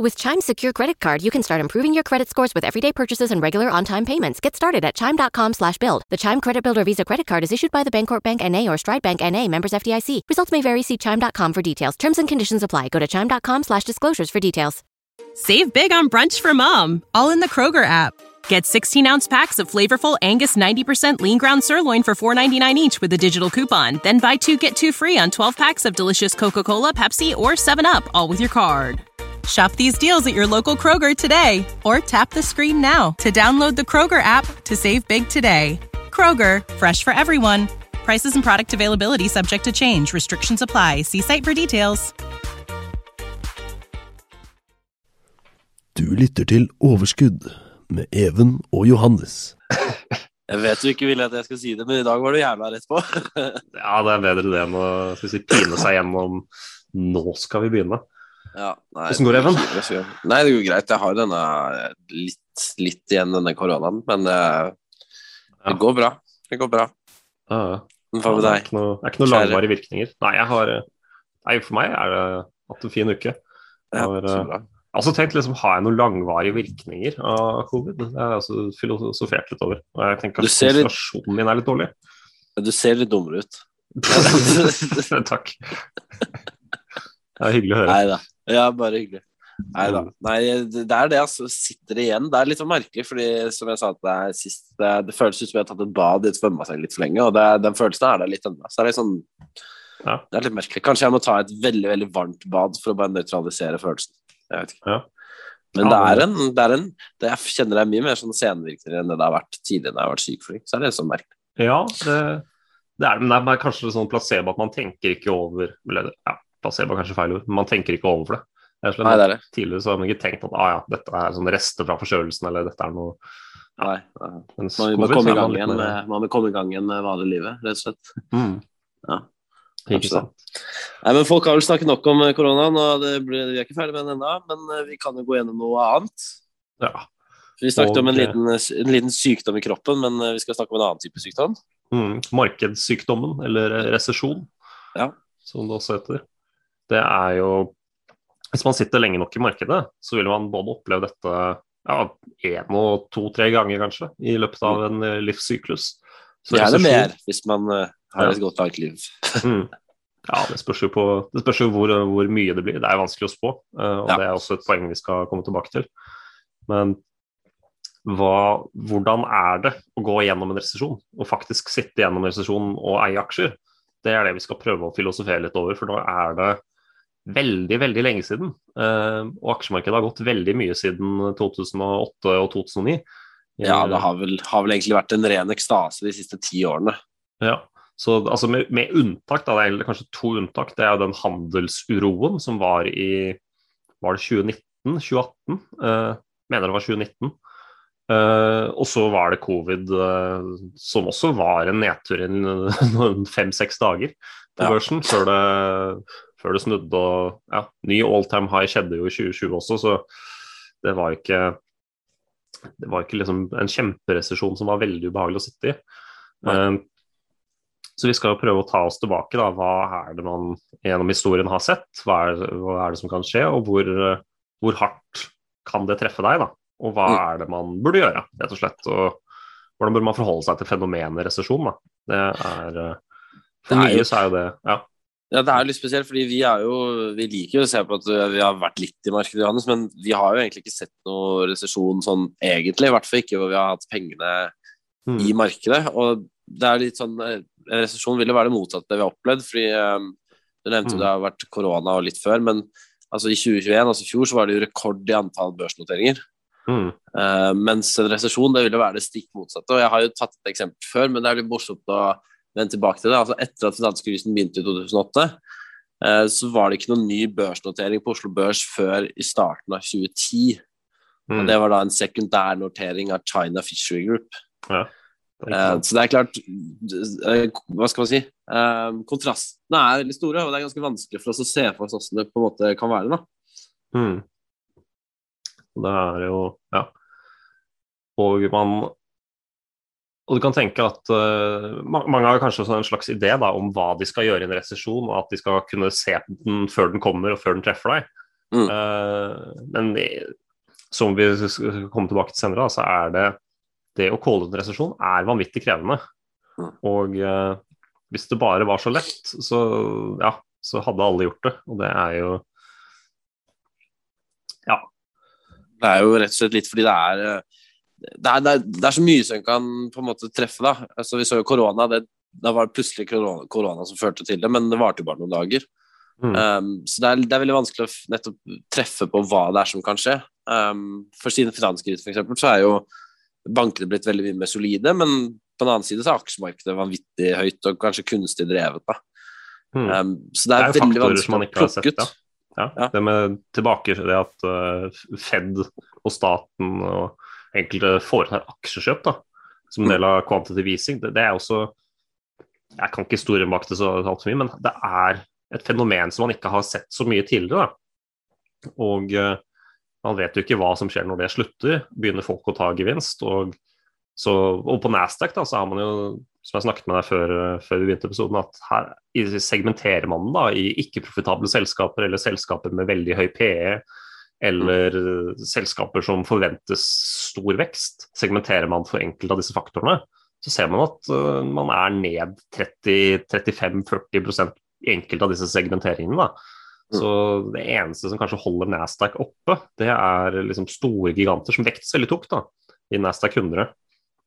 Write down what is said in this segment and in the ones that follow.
With Chime's secure credit card, you can start improving your credit scores with everyday purchases and regular on-time payments. Get started at chime.com slash build. The Chime Credit Builder Visa Credit Card is issued by the Bancorp Bank N.A. or Stride Bank N.A. members FDIC. Results may vary. See chime.com for details. Terms and conditions apply. Go to chime.com slash disclosures for details. Save big on brunch for mom, all in the Kroger app. Get 16 ounce packs of flavorful Angus 90% lean ground sirloin for $4.99 each with a digital coupon. Then buy two get two free on 12 packs of delicious Coca Cola, Pepsi, or 7UP, all with your card. Shop these deals at your local Kroger today or tap the screen now to download the Kroger app to save big today. Kroger, fresh for everyone. Prices and product availability subject to change. Restrictions apply. See site for details. Du lytter til Overskudd med Even og Johannes. Jeg vet du ikke vil at jeg skal si det, men i dag var du jævla rett på. Ja, det er bedre det enn å skal si, pine seg gjennom Nå skal vi begynne. Ja, nei, Hvordan går det, Even? Nei, det går greit. Jeg har denne litt, litt igjen, denne koronaen, men eh, det går bra. Det går bra. Ja, ja. Men hva med det er ikke noe, det er ikke noe langvarige virkninger. Nei, har Nei, for meg er det hatt en fin uke. Jeg har, ja, eh. Også tenkt liksom, har jeg noen langvarige virkninger av covid? Det har jeg også filosofert litt over. Og jeg tenker at situasjonen litt- min er litt dårlig. Du ser litt dummere ut. Takk. Det er hyggelig å høre. Nei da. Ja, bare hyggelig. Nei da. Nei, det er det, altså. Sitter igjen. Det er litt sånn merkelig, fordi som jeg sa til deg sist, det, det føles ut som jeg har tatt et bad i et svømmebasseng litt for lenge, og det, den følelsen er der litt ennå. Så det er litt sånn Ja. Det er litt merkelig. Kanskje jeg må ta et veldig, veldig varmt bad for å bare nøytralisere følelsen. Jeg vet ikke. Ja. Men det er en, det er en det, Jeg kjenner det er mye mer sånn senvirkninger enn det det har vært tidligere når jeg har vært syk. For det. Så er det sånn merkelig. Ja, det, det er det. Men det er kanskje sånn placebo at man tenker ikke over ja, Placebo er kanskje feil ord, men man tenker ikke over det. Sånn Nei, det er det. Tidligere så har man ikke tenkt at ah, ja, dette er sånn rester fra forkjølelsen, eller dette er noe Nei, nei. Man må covid, komme i gang igjen med, med vanlig livet, rett og slett. mm. Ja. Ikke sant. Nei, men Folk har vel snakket nok om eh, koronaen, og det blir, vi er ikke ferdig med den ennå. Men eh, vi kan jo gå gjennom noe annet. Ja. Vi snakket Og, om en eh, liten, en liten sykdom i kroppen, men eh, vi skal snakke om en annen type sykdom. Mm. Markedssykdommen, eller resesjon, Ja. som det også heter. Det er jo Hvis man sitter lenge nok i markedet, så vil man både oppleve dette ja, én og to-tre ganger kanskje i løpet av en eh, livssyklus. Så Gjerne det mer, hvis man eh, har et godt langt liv. Mm. Ja, det spørs jo, på, det spørs jo hvor, hvor mye det blir. Det er vanskelig å spå, eh, og Ja. det er også et poeng vi skal komme tilbake til. Men hva, hvordan er det å gå gjennom en resesjon, og faktisk sitte gjennom en resesjon og eie aksjer? Det er det vi skal prøve å filosofere litt over, for nå er det veldig, veldig lenge siden. eh, og aksjemarkedet har gått veldig mye siden 2008 og 2009. Ja, det har vel, har vel egentlig vært en ren ekstase de siste ti årene. Ja, så altså med, med unntak, da, det er kanskje to unntak. Det er jo den handelsuroen som var i Var det 2019? 2018? Eh, mener det var 2019. Eh, og så var det covid, eh, som også var en nedtur i noen fem-seks dager på Ja. børsen, før det, før det snudde. og ja, Ny all time high skjedde jo i 2020 også, så det var ikke det var ikke liksom en kjemperesesjon som var veldig ubehagelig å sitte i. Eh, så vi skal jo prøve å ta oss tilbake. da, Hva er det man gjennom historien har sett? Hva er, hva er det som kan skje, og hvor, hvor hardt kan det treffe deg? da? Og hva Mm. er det man burde gjøre, rett og slett? Og hvordan burde man forholde seg til fenomenet resesjon? da? Det er eh, For Det mye så er jo det ja. Ja, Det er jo litt spesielt, fordi vi er jo Vi liker jo å se på at uh, vi har vært litt i markedet, Johannes, men vi har jo egentlig ikke sett noen resesjon sånn egentlig. I hvert fall ikke hvor vi har hatt pengene Mm. i markedet. Og det er litt sånn eh, En resesjon vil jo være det motsatte vi har opplevd. fordi um, Du nevnte jo Mm. det har vært korona og litt før, men altså i 2021, altså i fjor, så var det jo rekord i antall børsnoteringer. Mm. Uh, mens en resesjon det ville være det stikk motsatte. Og jeg har jo tatt et eksempel før, men det er litt morsomt å vende tilbake til det. Altså Etter at finanskrisen begynte i 2008, eh, så var det ikke noen ny børsnotering på Oslo Børs før i starten av 2010. Mm. Og det var da en sekundær notering av China Fishery Group. Ja. Det Eh, så det er klart eh, Hva skal man si? Kontrastene er veldig store, og det er ganske vanskelig for oss å se for oss hvordan det på en måte kan være. da. Mm. Det er jo Ja. Og man Og du kan tenke at uh, mange har kanskje en slags idé da, om hva de skal gjøre i en resesjon, og at de skal kunne se den før den kommer og før den treffer deg. Mm. Uh, men som vi skal komme tilbake til senere, da, så er det det å calle en resesjon er vanvittig krevende. Mm. Og uh, hvis det bare var så lett, så ja, så hadde alle gjort det. Og det er jo Det er jo rett og slett litt fordi det er det er, det er, det er så mye som kan på en måte treffe, da. Altså, vi så jo korona, det, da var det plutselig korona, korona som førte til det, men det varte jo bare noen dager. Mm. Um, så det er, det er veldig vanskelig å nettopp treffe på hva det er som kan skje. Um, for siden finanskrisen for eksempel, så er jo bankene blitt veldig mye mer solide, men på den annen side så er aksjemarkedet vanvittig høyt og kanskje kunstig drevet. da. Mm. Um, så det er, Det er veldig vanskelig å plukke ut. Ja, Ja. Det med tilbake det at eh, Fed og staten og enkelte foretar aksjekjøp da, som en del av quantitative easing, det, det er også Jeg kan ikke store bak det så altfor mye, men det er et fenomen som man ikke har sett så mye tidligere. Da. Og uh, man vet jo ikke hva som skjer når det slutter. Begynner folk å ta gevinst? Og, så, og på Nasdaq da, så har man jo, som jeg snakket med deg før, eh, før vi begynte episoden, at her segmenterer man da i ikke-profitable selskaper eller selskaper med veldig høy PE. Eller mm. selskaper som forventes stor vekst. Segmenterer man for enkelte av disse faktorene, så ser man at uh, man er ned 30-35-40 i enkelte av disse segmenteringene. da. Så det eneste som kanskje holder Nasdaq oppe, det er liksom store giganter som vektes veldig tungt da, i Nasdaq 100.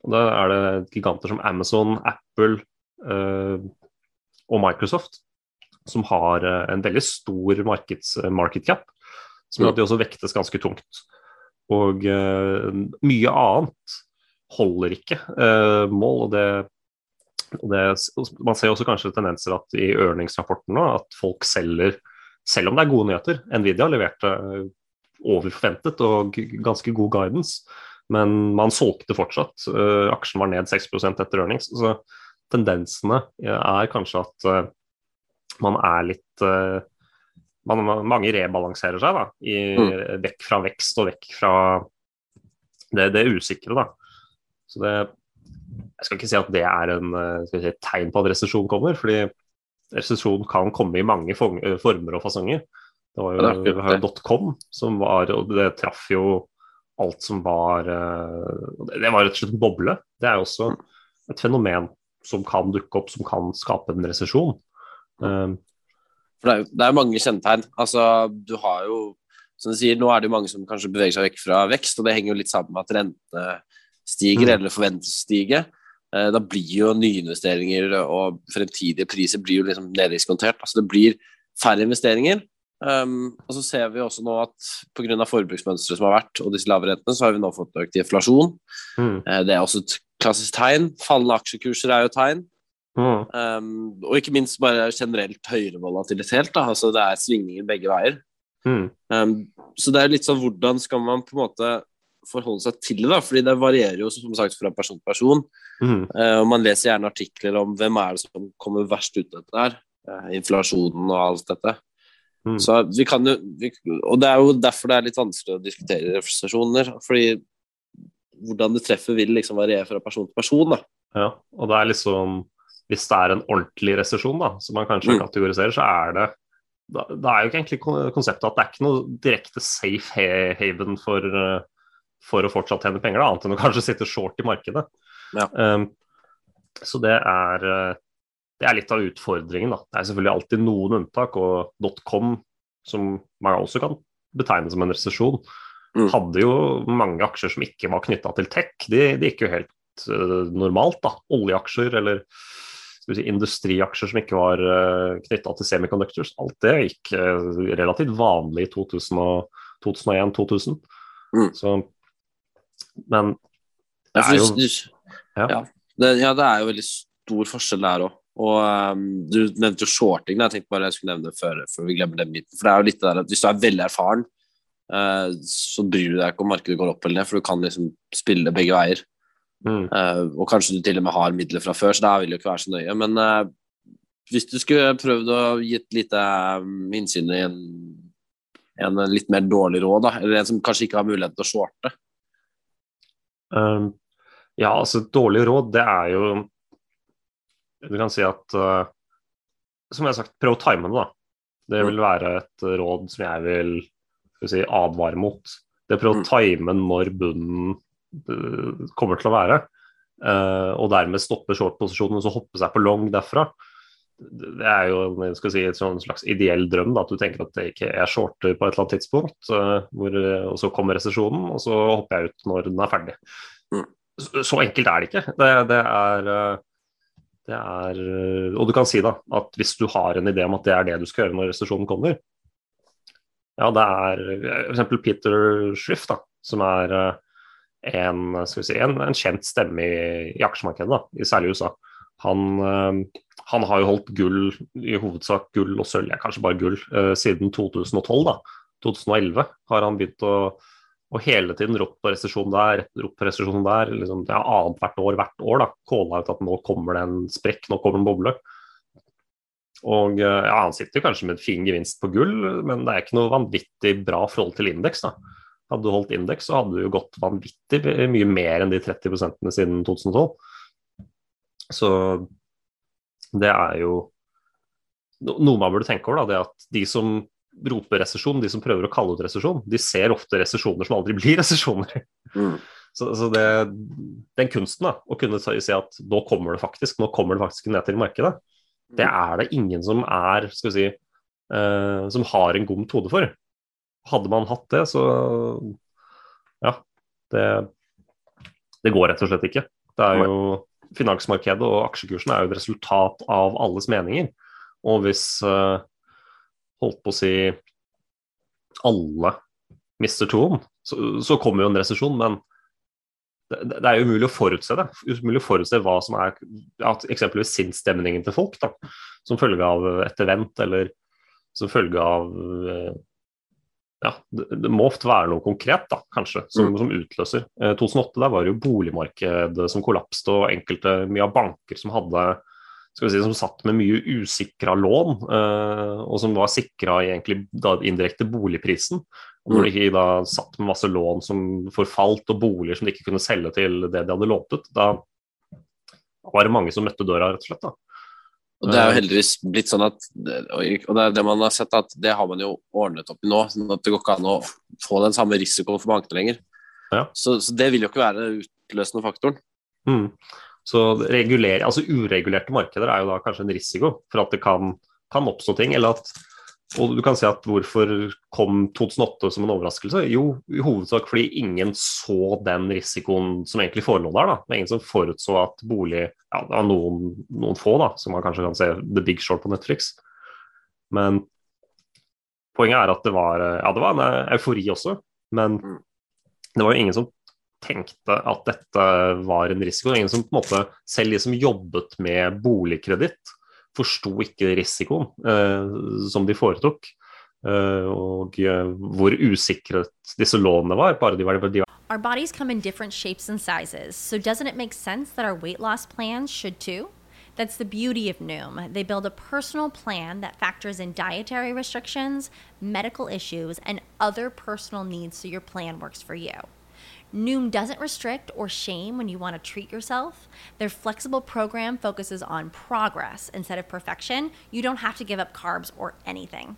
Og da er det giganter som Amazon, Apple uh, og Microsoft som har eh, en veldig stor markeds, market cap, som gjør at de også vektes ganske tungt. Og uh, mye annet holder ikke uh, mål. og det det, man ser også kanskje tendenser at i ørningsrapporten nå at folk selger, selv om det er gode nyheter. Nvidia leverte eh, over forventet og ganske god guidance, men man solgte fortsatt. Uh, aksjen var ned 6 etter earnings. Så tendensene er kanskje at man er litt man, Mange rebalanserer seg da, i, vekk fra vekst og vekk fra det, det usikre. da. Så det, jeg skal ikke si at det er en eh, si, et tegn på at resesjon kommer, fordi resesjon kan komme i mange eh, former og fasonger. Det var jo, det det. dotcom, som var, og det traff jo alt som var eh, Det var rett og slett en boble. Det er jo også et fenomen som kan dukke opp, som kan skape en resesjon. Eh, For det er, jo, det er mange kjennetegn. Altså, du har jo som du sier, Nå er det jo mange som kanskje beveger seg vekk fra vekst, og det henger jo litt sammen med at rente stiger, Mm. eller forventes å stige. Eh, Da blir jo nyinvesteringer og fremtidige priser blir jo liksom neddiskontert. Altså det blir færre investeringer. Um, og så ser vi også nå at pga. forbruksmønsteret som har vært, og disse lave rentene, så har vi nå fått økt inflasjon. mm, Eh, det er også et klassisk tegn. Fallende aksjekurser er jo et tegn. Mm, Um, og ikke minst bare generelt høyere volatilitet. Da. Altså, det er svingninger begge veier. mm, Um, så det er litt sånn hvordan skal man på en måte forholde seg til det, da? fordi det varierer jo som sagt fra person til person. mm, Uh, man leser gjerne artikler om hvem er det som kommer verst ut av dette her. Uh, inflasjonen og alt dette. Mm. Så vi kan jo vi, Og det er jo derfor det er litt vanskelig å diskutere refusjoner. Fordi hvordan det treffer, vil liksom variere fra person til person. da. Ja, og det er liksom Hvis det er en ordentlig resesjon, da, som man kanskje Mm. kategoriserer, så er det da, da er jo ikke egentlig konseptet at det er ikke noe direkte safe haven for, eh, for å fortsatt tjene penger, da, annet enn å kanskje sitte short i markedet. Ja. Um, så det er, eh, det er litt av utfordringen. da. Det er selvfølgelig alltid noen unntak, og .com, som man også kan betegne som en resesjon, Mm. hadde jo mange aksjer som ikke var knytta til tech. De, de gikk jo helt uh, normalt, da. Oljeaksjer eller si, industriaksjer som ikke var uh, knytta til semiconductors. Alt det gikk eh, relativt vanlig i 2001-2000. Mm. Så Men det er jo Ja. ja. Det, ja, det er jo veldig stor forskjell der òg. Og um, du nevnte jo shorting. da. Jeg tenkte bare jeg skulle nevne det før, før vi glemmer den biten. For det er jo litt det der at hvis du er veldig erfaren, uh, så bryr du deg ikke om markedet går opp eller ned, for du kan liksom spille begge veier. Mm, Uh, og kanskje du til og med har midler fra før, så da vil det jo ikke være så nøye. Men uh, hvis du skulle prøvd å gi et lite um, innsyn i en, en litt mer dårlig råd, da, eller en som kanskje ikke har mulighet til å shorte um, Ja, altså dårlig råd, det er jo Du kan si at uh, Som jeg har sagt, prøv å time det, da. Det Mm. vil være et råd som jeg vil si, advare mot. Det å prøve å time når bunnen kommer til å være, uh, og dermed stoppe short-posisjonen og så hoppe seg på long derfra. Det er jo si, et slags ideell drøm. Da, at du tenker at det ikke er shorter på et eller annet tidspunkt, uh, hvor, og så kommer resesjonen, og så hopper jeg ut når den er ferdig. Mm. Så, enkelt er det ikke. Det, det er det er, og du kan si da, at hvis du har en idé om at det er det du skal gjøre når resesjonen kommer, ja, det er f.eks. Peter Schrift, da, som er eh, en, si, en, en kjent stemme i, i aksjemarkedet, da, i særlig USA. Han, eh, han, har jo holdt gull, i hovedsak gull og sølv, kanskje bare gull, uh, siden 2012. da. 2011 har han begynt å, å hele tiden ropt på resesjon der, ropt på resesjon der. liksom ja, Annethvert år, hvert år. da, Kåla ut at nå kommer det en sprekk, nå kommer det en boble. Og eh, ja, Han sitter kanskje med en fin gevinst på gull, men det er ikke noe vanvittig bra forhold til indeks. da. Hadde du holdt indeks, så hadde du jo gått vanvittig mye mer enn de 30% siden 2012. Så det er jo noe man burde tenke over. da, det at De som roper resesjon, de som prøver å kalle ut resesjon, de ser ofte resesjoner som aldri blir resesjoner. Mm. Så, så det, den kunsten, da, å kunne si at nå kommer det faktisk, nå kommer det faktisk ned til markedet, det er det ingen som er skal vi si, uh, som har en god metode for. Hadde man hatt det, så ja. Det, det går rett og slett ikke. Det er jo Finansmarkedet og aksjekursen er jo et resultat av alles meninger. Og hvis uh, holdt på å si alle mister troen, så, så kommer jo en resesjon. Men det, det, er umulig å forutse det. Umulig å forutse hva som er at eksempelvis sinnsstemningen til folk, da, som følge av et event eller som følge av eh, ja, det, det, må ofte være noe konkret, da, kanskje, som, mm. som utløser. Eh, 2008 der var det jo boligmarkedet som kollapste, og enkelte mye av banker som hadde skal vi si, som satt med mye usikra lån, eh, og som var sikra egentlig da, indirekte boligprisen. Og når de ikke da satt med masse lån som forfalt, og boliger som de ikke kunne selge til det de hadde lånt ut, da var det mange som møtte døra, rett og slett. da. Og Det er jo heldigvis blitt sånn at og det er det man har sett at det har man jo ordnet opp i nå. sånn at Det går ikke an å få den samme risikoen for bankene lenger. Ja. Så, så, det vil jo ikke være den utløsende faktoren. Mm. Så regulere, altså Uregulerte markeder er jo da kanskje en risiko for at det kan, kan oppstå ting. eller at og du kan si at Hvorfor kom 2008 som en overraskelse? Jo, i hovedsak fordi ingen så den risikoen som egentlig forelå der. da. Det var ingen som forutså at bolig ja, Det var noen, noen, få da, som man kanskje kan se The Big Short på Netflix. Men poenget er at det var, ja, det var en eufori også. Men mm. det var jo ingen som tenkte at dette var en risiko. Ingen som på en måte, Selv de som jobbet med boligkreditt, forsto ikke risikoen eh, som de foretok. Eh, og eh, hvor usikret disse lånene var. bare de var, de var Our bodies come in different shapes and sizes, so doesn't it make sense that our weight loss plans should too? That's the beauty of Noom. They build a personal plan that factors in dietary restrictions, medical issues, and other personal needs so your plan works for you. Noom doesn't restrict or shame when you want to treat yourself. Their flexible program focuses on progress instead of perfection. You don't have to give up carbs or anything.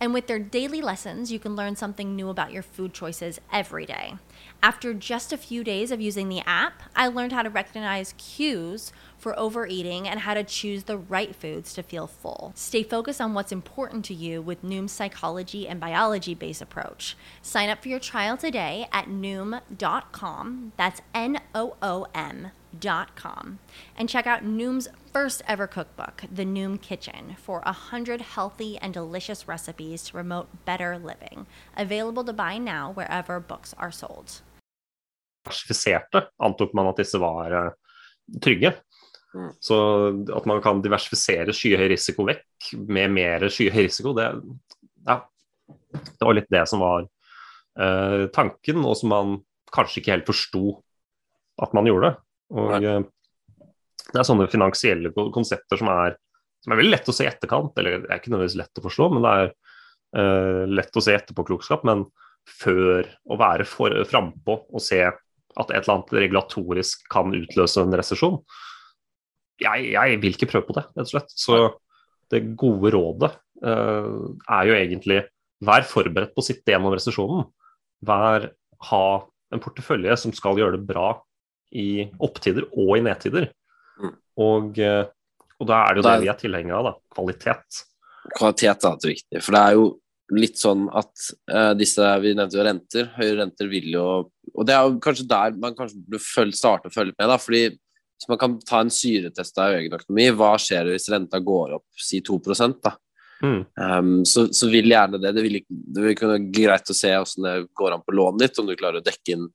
And with their daily lessons, you can learn something new about your food choices every day. After just a few days of using the app, I learned how to recognize cues for overeating and how to choose the right foods to feel full. Stay focused on what's important to you with Noom's psychology and biology based approach. Sign up for your trial today at Noom.com. That's N O O M. Dot com and check out Noom's first ever cookbook, The Noom Kitchen, for a hundred healthy and delicious recipes to promote better living. Available to buy now wherever books are sold. Diversifiserte antok man at disse var uh, trygge. Mm. Så at man kan diversifisere skyhøy risiko vekk med mer skyhøy risiko, det, ja, det var litt det som var uh, tanken, og som man kanskje ikke helt forsto at man gjorde. Og Nei. Det er sånne finansielle konsepter som er, som er veldig lett å se i etterkant, eller det er ikke nødvendigvis lett å forstå, men det er uh, lett å se etterpåklokskap. Men før å være frampå og se at et eller annet regulatorisk kan utløse en resesjon, jeg, jeg, vil ikke prøve på det, rett og slett. Så det gode rådet uh, er jo egentlig vær forberedt på å sitte gjennom resesjonen. Vær, ha en portefølje som skal gjøre det bra i opptider og i nedtider. Mm. Og, eh, og da er det jo det er- vi er tilhengere av, da. Kvalitet. Kvalitet er alltid viktig. For det er jo litt sånn at uh, disse Vi nevnte jo renter. Høye renter vil jo Og det er jo kanskje der man kanskje burde følge, starte å følge med, da. Fordi hvis man kan ta en syretest av egen økonomi, hva skjer hvis renta går opp si 2 da? Mm. Um, så, så vil gjerne det. Det vil, det vil kunne greit å se hvordan det går an på lånet ditt, om du klarer å dekke inn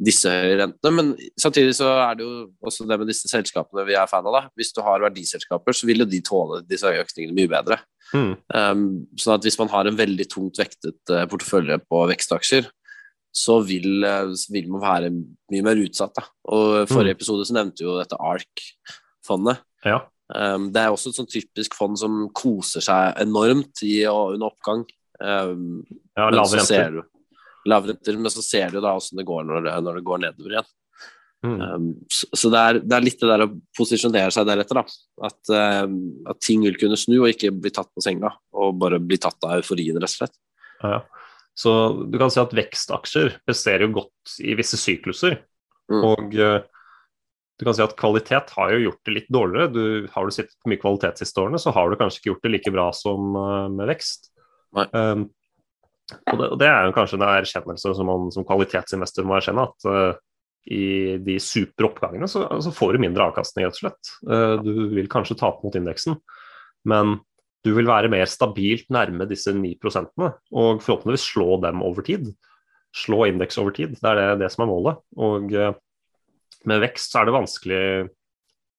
disse høye rentene. Men samtidig så er det jo også det med disse selskapene vi er fan av. da. Hvis du har verdiselskaper, så vil jo de tåle disse høye økningene mye bedre. Mm. Um, sånn at hvis man har en veldig tungt vektet eh, portefølje på vekstaksjer, så vil, eh, vil man være mye mer utsatt. Da. Og i forrige Mm. episode så nevnte jo dette ARK-fondet. Ja. Um, det er også et sånn typisk fond som koser seg enormt i, under oppgang. Um, ja ser lave så renter. du lave renter, men så ser du da hvordan det går når det, når det går nedover igjen. Mm. Um, så så det, er, det er litt det der å posisjonere seg deretter, da. At, um, at ting vil kunne snu og ikke bli tatt på senga, og bare bli tatt av euforien, rett og slett. Ja. Så du kan si at vekstaksjer presterer jo godt i visse sykluser. Mm. Og uh, du kan si at kvalitet har jo gjort det litt dårligere. Du, har du sittet på mye kvalitet siste årene, så har du kanskje ikke gjort det like bra som uh, med vekst. Nei. Um, og, det, og det er jo kanskje en erkjennelse som man som kvalitetsinvestor må erkjenne, at uh, i de super oppgangene så, så får du mindre avkastning, rett og slett. Uh, du vil kanskje tape mot indeksen, men du vil være mer stabilt nærme disse 9% og forhåpentligvis slå dem over tid. Slå indeks over tid. Det er det, det som er målet. Og uh, med vekst så er det vanskelig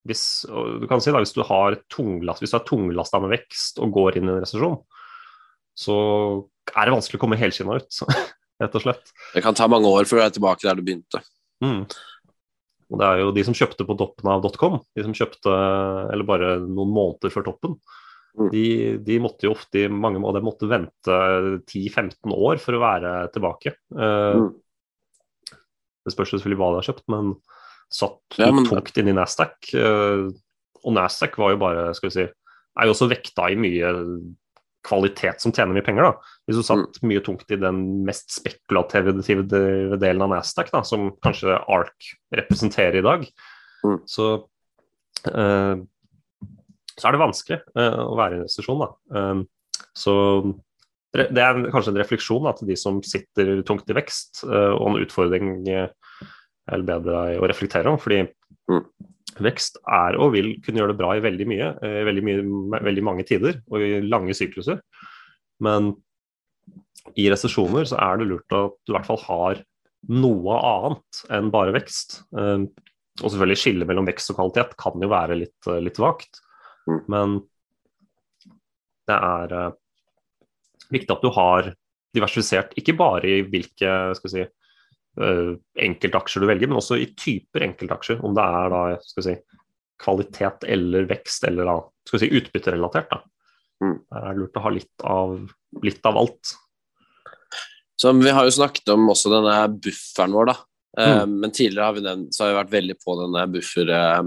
hvis, du kan si da, hvis du har tunglast, hvis du er tunglasta med vekst og går inn i en resesjon, så er det vanskelig å komme helskinna ut, rett og slett. Det kan ta mange år før du er tilbake der du begynte. Mm. Og det er jo de som kjøpte på toppen av .com, de som kjøpte eller bare noen måneder før toppen, Mm. de, de måtte jo ofte, mange av dem måtte vente 10-15 år for å være tilbake. Uh, Mm. Det spørs selvfølgelig hva de har kjøpt, men satt Ja, men- tungt inn i Nasdaq. Uh, og Nasdaq var jo bare, skal vi si, er jo også vekta i mye kvalitet som tjener mye penger. da. Hvis du satt Mm. mye tungt i den mest spekulative delen av Nasdaq, da, som kanskje ARK representerer i dag, Mm. så, uh, så er det vanskelig uh, å være i en resesjon. Eh, så det det er kanskje en refleksjon da, til de som sitter tungt i vekst, uh, og en utfordring uh, er bedre å reflektere om. fordi Mm. vekst er og vil kunne gjøre det bra i veldig mye, eh, veldig, mye, veldig mange tider og i lange sykluser. Men i resesjoner så er det lurt at du i hvert fall har noe annet enn bare vekst. Eh, Og selvfølgelig skillet mellom vekst og kvalitet kan jo være litt, eh, litt vagt, Mm. men det er viktig at du har diversifisert, ikke bare i hvilke skal vi si, enkeltaksjer du velger, men også i typer enkeltaksjer. Om det er da, si, kvalitet eller vekst eller da, si, utbytterelatert. Mm. Det er lurt å ha litt av, litt av alt. Så vi har jo snakket om også denne bufferen vår, da. Mm. Men tidligere har vi, den, så har vi vært veldig på denne buffer eh,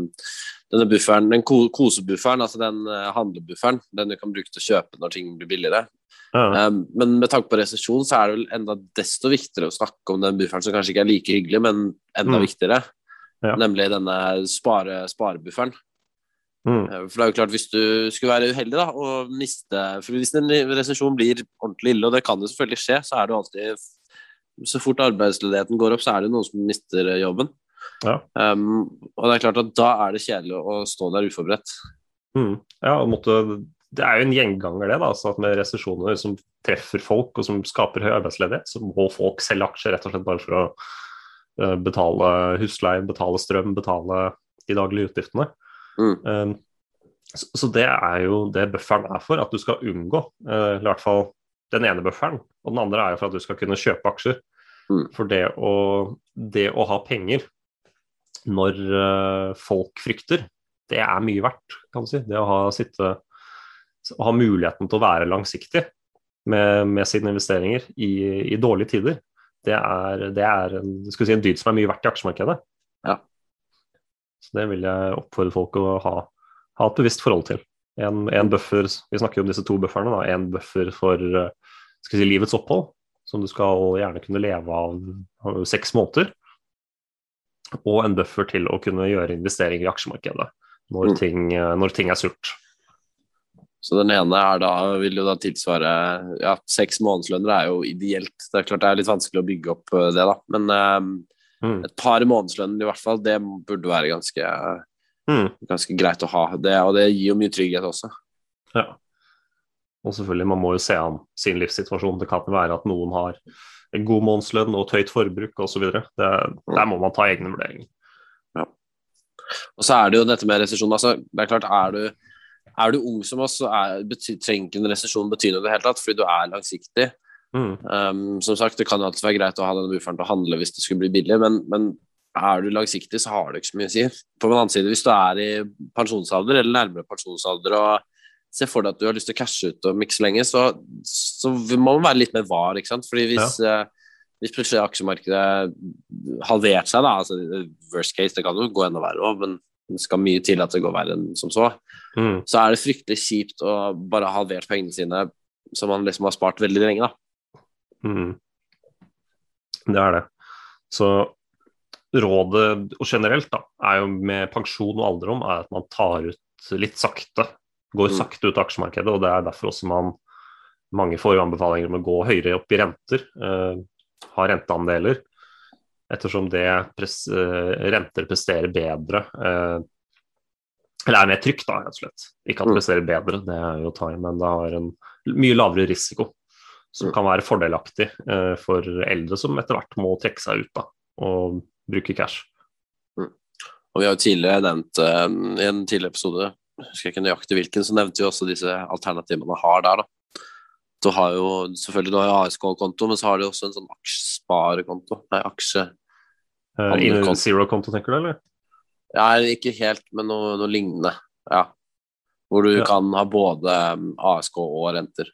denne bufferen, den kosebufferen, altså den eh, handlebufferen, den du kan bruke til å kjøpe når ting blir billigere. Ja. Um, men med tanke på resesjon så er det vel enda desto viktigere å snakke om den bufferen som kanskje ikke er like hyggelig, men enda Mm. viktigere. Ja. Nemlig denne spare, sparebufferen. Mm. Eh, For det er jo klart, hvis du skulle være uheldig da, og miste For hvis en resesjon blir ordentlig ille, og det kan jo selvfølgelig skje, så er det jo alltid Så fort arbeidsledigheten går opp, så er det noen som mister eh, jobben. Ja. Um, og det er klart at da er det kjedelig å stå der uforberedt. Mm. Ja, og måtte, det er jo en gjenganger, det. da, altså at Med resesjoner som treffer folk og som skaper høy arbeidsledighet, så må folk selge aksjer rett og slett bare for å eh, betale husleie, betale strøm, betale de daglige utgiftene. Mm. Um, så, det er jo det bufferen er for, at du skal unngå. eh, I hvert fall den ene bufferen. Og den andre er jo for at du skal kunne kjøpe aksjer. Mm. For det å, det å ha penger når eh, folk frykter, det er mye verdt, kan du si. Det å ha, sitte, å ha muligheten til å være langsiktig med, med sine investeringer i, i dårlige tider, det er, det er en, si, en dyd som er mye verdt i aksjemarkedet. Ja. Så det vil jeg oppfordre folk å ha, ha et bevisst forhold til. En, en buffer, Vi snakker jo om disse to bufferne. da, En buffer for, eh, si, livets opphold, som du skal gjerne kunne leve av seks måneder. Og en buffer til å kunne gjøre investeringer i aksjemarkedet når, Mm. ting, når ting er surt. Så den ene da, vil jo da tilsvare ja, Seks månedslønner er jo ideelt. Det er klart det er litt vanskelig å bygge opp eh, det, da. Men eh, Mm. et par månedslønner i hvert fall, det burde være ganske, Mm. ganske greit å ha. Det, og det gir jo mye trygghet også. Ja. Og selvfølgelig, man må jo se an sin livssituasjon. Det kan være at noen har en god månedslønn og et høyt forbruk osv. Der må man ta egne vurderinger. Og så er det jo dette med resesjon. Altså, det er klart, er du, er du ung som oss, så er, trenger ikke en resesjon bety noe i det hele tatt, fordi du er langsiktig. Mm. Um, som sagt, det kan alltid være greit å ha denne bufferen til å handle hvis det skulle bli billig, men, men er du langsiktig, så har det ikke så mye å si. På den annen side, hvis du er i pensjonsalder eller nærmere pensjonsalder og ser for deg at du har lyst til å cashe ut og så lenge, så, så må man være litt mer var, ikke sant. Fordi hvis, eh, hvis plutselig aksjemarkedet halvert seg, da, altså worst case, det kan jo gå enda verre òg, men det skal mye til at det går verre enn som så, Mm. så er det fryktelig kjipt å bare ha halvert pengene sine som man liksom har spart veldig lenge, da. Mm. Det er det. Så rådet og generelt da, er jo med pensjon og alderdom er at man tar ut litt sakte. Går Mm. sakte ut av aksjemarkedet, og det er derfor også man mange får anbefalinger om å gå høyere opp i renter. Uh, ha renteandeler. Ettersom det pres, eh, renter presterer bedre. Eh, eller er mer trygt, da, rett og slett. Ikke at det Mm. presterer bedre, det er jo å ta i, men det har en mye lavere risiko. Som Mm. kan være fordelaktig eh, for eldre som etter hvert må trekke seg ut da, og bruke cash. Og vi har jo tidligere nevnt eh, i en tidligere episode, husker jeg ikke nøyaktig hvilken, så nevnte vi også disse alternativene man har der, da. Du har jo selvfølgelig du har jo ASK-konto, men så har du også en sånn aksjesparekonto. Nei, aksje... Uh, Andre zero-konto, tenker du, eller? Ja, ikke helt, men noe, noe lignende. Ja. Hvor du Ja. kan ha både um, ASK og renter.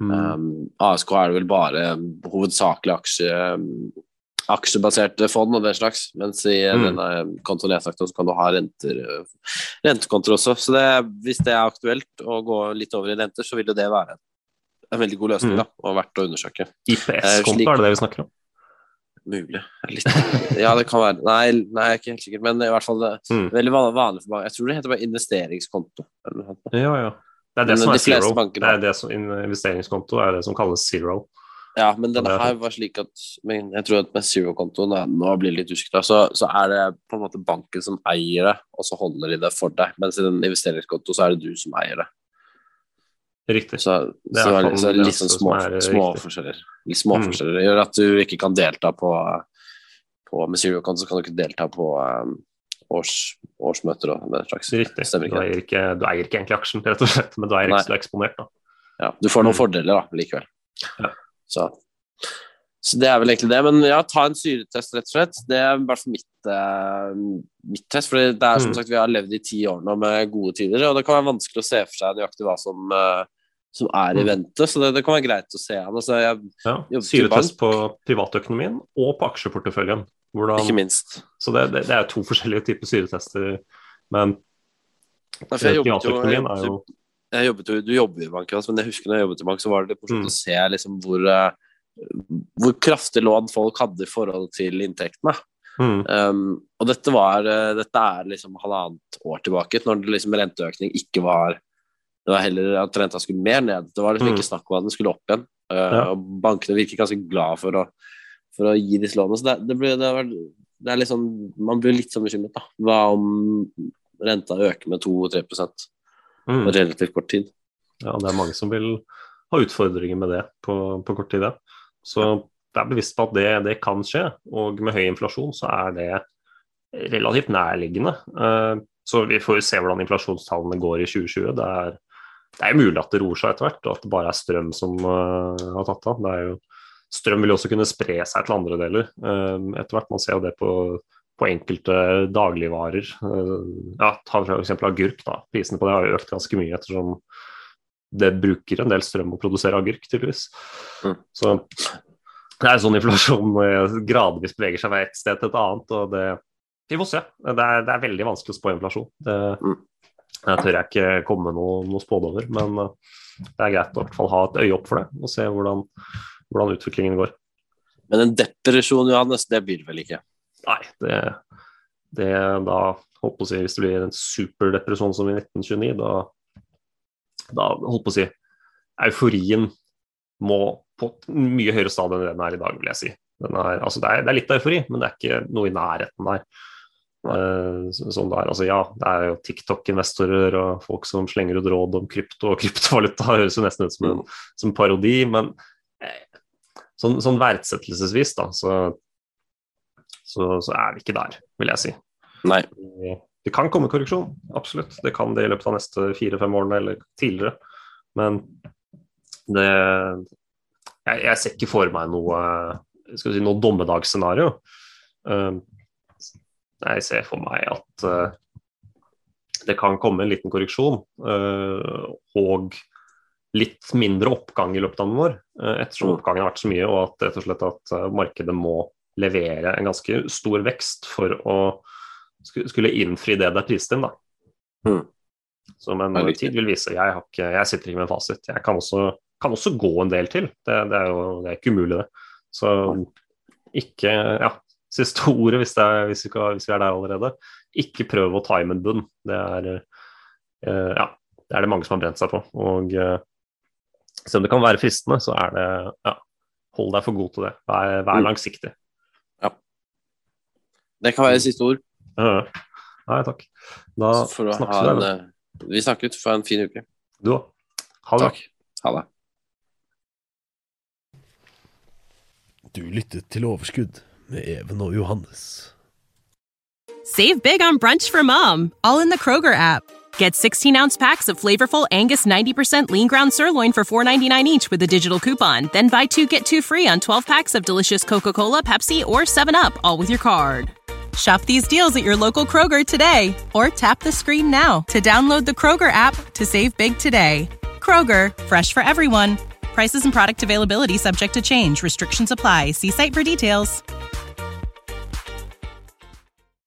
Mm. Um, ASK er det vel bare hovedsakelig aksje, um, aksjebaserte fond og den slags, mens i Mm. denne kontoen jeg snakket om, så kan du ha renter, uh, rentekontoer også. Så det, hvis det er aktuelt å gå litt over i renter, så vil jo det være en veldig god løsning Mm. da, og verdt å undersøke. IPS-konto, er det det vi snakker om? Mulig. Litt. Ja, det kan være. Nei, nei, jeg er ikke helt sikker, men i hvert fall det, Mm. veldig van- vanlig for mange. Jeg tror det heter bare investeringskonto. Ja, ja. Det er det Men som er zero. Det er det som, investeringskonto er det som kalles zero. Ja, men denne er her var slik at men jeg tror at med Zero-kontoen Nå blir det litt usikker, så, så er det på en måte banken som eier det, og så holder de det for deg. Mens i den investeringskonto så er det du som eier det. Riktig. Så, Det er så, sånn så er det litt sånn små, eh, små riktig. forskjeller. Litt små Mm. Det gjør at du ikke kan delta på, på Med Zero-konto så kan du ikke delta på um, års, årsmøter og den slags. Riktig. Stemmer Du ikke det? eier ikke, du eier ikke egentlig aksjen, rett og slett, men du eier ikke så eksponert. da. Ja, du får noen Mm. fordeler da, likevel. Ja. Så. så det er vel egentlig det. Men ja, ta en syretest, rett og slett. Det er i hvert fall mitt, eh, mitt test. For det er som Mm. sagt, vi har levd i ti år nå med gode tider, og det kan være vanskelig å se for seg nøyaktig hva som, eh, som er i Mm. vente. Så det, det kan være greit å se an. Altså, Ja. Syretest på privatøkonomien og på aksjeporteføljen. Hvordan, ikke minst. så det, det, det er to forskjellige typer syretester. Men privatøkonomien er jo jobbet jo, du jobber jo i bank, altså, men jeg husker når jeg jobbet i bank, så var det litt morsomt Mm. å se liksom, hvor, eh, hvor kraftig lån folk hadde i forhold til inntektene. mm, Um, og dette var eh, Dette er liksom halvannet år tilbake, når det liksom renteøkning ikke var Det var heller at renta skulle mer ned. Det var liksom Mm. ikke snakk om at den skulle opp igjen. Uh, Ja. Og bankene virker ganske glad for å, for å gi disse lånene. Så det, det, ble, det, var, det er liksom Man blir litt sånn bekymret, da. Hva om renta øker med 2-3 på mm. relativt kort tid? Ja, det er mange som vil ha utfordringer med det på, på kort tid. Ja. Så vær bevisst på at det, det kan skje, og med høy inflasjon så er det relativt nærliggende. Eh, Så vi får jo se hvordan inflasjonstallene går i 2020. Det er, det er mulig at det roer seg etter hvert, og at det bare er strøm som eh, har tatt av. Det er jo, strøm vil også kunne spre seg til andre deler eh, etter hvert. Man ser jo det på, på enkelte dagligvarer. Eh, Ja, Ta f.eks. agurk. da. Prisene på det har jo økt ganske mye ettersom det bruker en del strøm å produsere agurk, tydeligvis. Mm. Så det er sånn inflasjon eh, gradvis beveger seg fra et sted til et annet. og det, Vi får se. Det er, det er veldig vanskelig å spå inflasjon. Det, Mm. Jeg tør jeg ikke komme med noe, noe spådommer, men uh, det er greit å i hvert fall ha et øye opp for det og se hvordan, hvordan utviklingen går. Men en depresjon, Johannes, det blir det vel ikke? Nei, det, det da holdt på å si, Hvis det blir en superdepresjon som i 1929, da, da holdt på å si Euforien må på et mye høyere stad enn den er i dag, vil jeg si. Er, altså det, er, det, er, litt eufori, men det er ikke noe i nærheten der. Uh, sånn der, altså ja, det er jo TikTok-investorer og folk som slenger ut råd om krypto og kryptovaluta, høres jo nesten ut som en, som parodi, men eh, sånn, sånn, verdsettelsesvis, da, så, så, så, er vi ikke der, vil jeg si. Nei. Det kan komme korreksjon, absolutt. Det kan det i løpet av neste fire-fem årene eller tidligere. Men det jeg, jeg, ser ikke for meg noe, skal si, noe dommedagsscenario. Uh, jeg ser for meg at uh, det kan komme en liten korreksjon uh, og litt mindre oppgang i løpet av noen år, ettersom oppgangen har vært så mye, og at rett og slett at markedet må levere en ganske stor vekst for å skulle innfri det det er priset inn. da. Mm. Som en tid vil vise. Jeg, ikke, jeg, sitter ikke med fasit. Jeg kan også, kan også gå en del til. Det, det, er jo det er ikke umulig, det. Så ikke Ja, siste ordet, hvis, er, hvis, vi, kan, hvis vi, er der allerede. Ikke prøv å time en bunn. Det er, uh, ja, det er det mange som har brent seg på. Og uh, selv om det kan være fristende, så er det ja, hold deg for god til det. Vær, vær mm. langsiktig. Det kan være siste ord. Ja. nei, takk. Da snakkes vi. En, eh, vi snakkes. for en fin uke. Du òg. Ha det. Takk. Ha det. Du lyttet til Overskudd med Even og Johannes. Save big on brunch for mom, all in the Kroger app. Get 16 ounce packs of flavorful Angus 90% lean ground sirloin for $4.99 each with a digital coupon. Then buy two get two free on 12 packs of delicious Coca Cola, Pepsi, or 7UP, all with your card. Shop these deals at your local Kroger today or tap the screen now to download the Kroger app to save big today. Kroger, fresh for everyone. Prices and product availability subject to change. Restrictions apply. See site for details.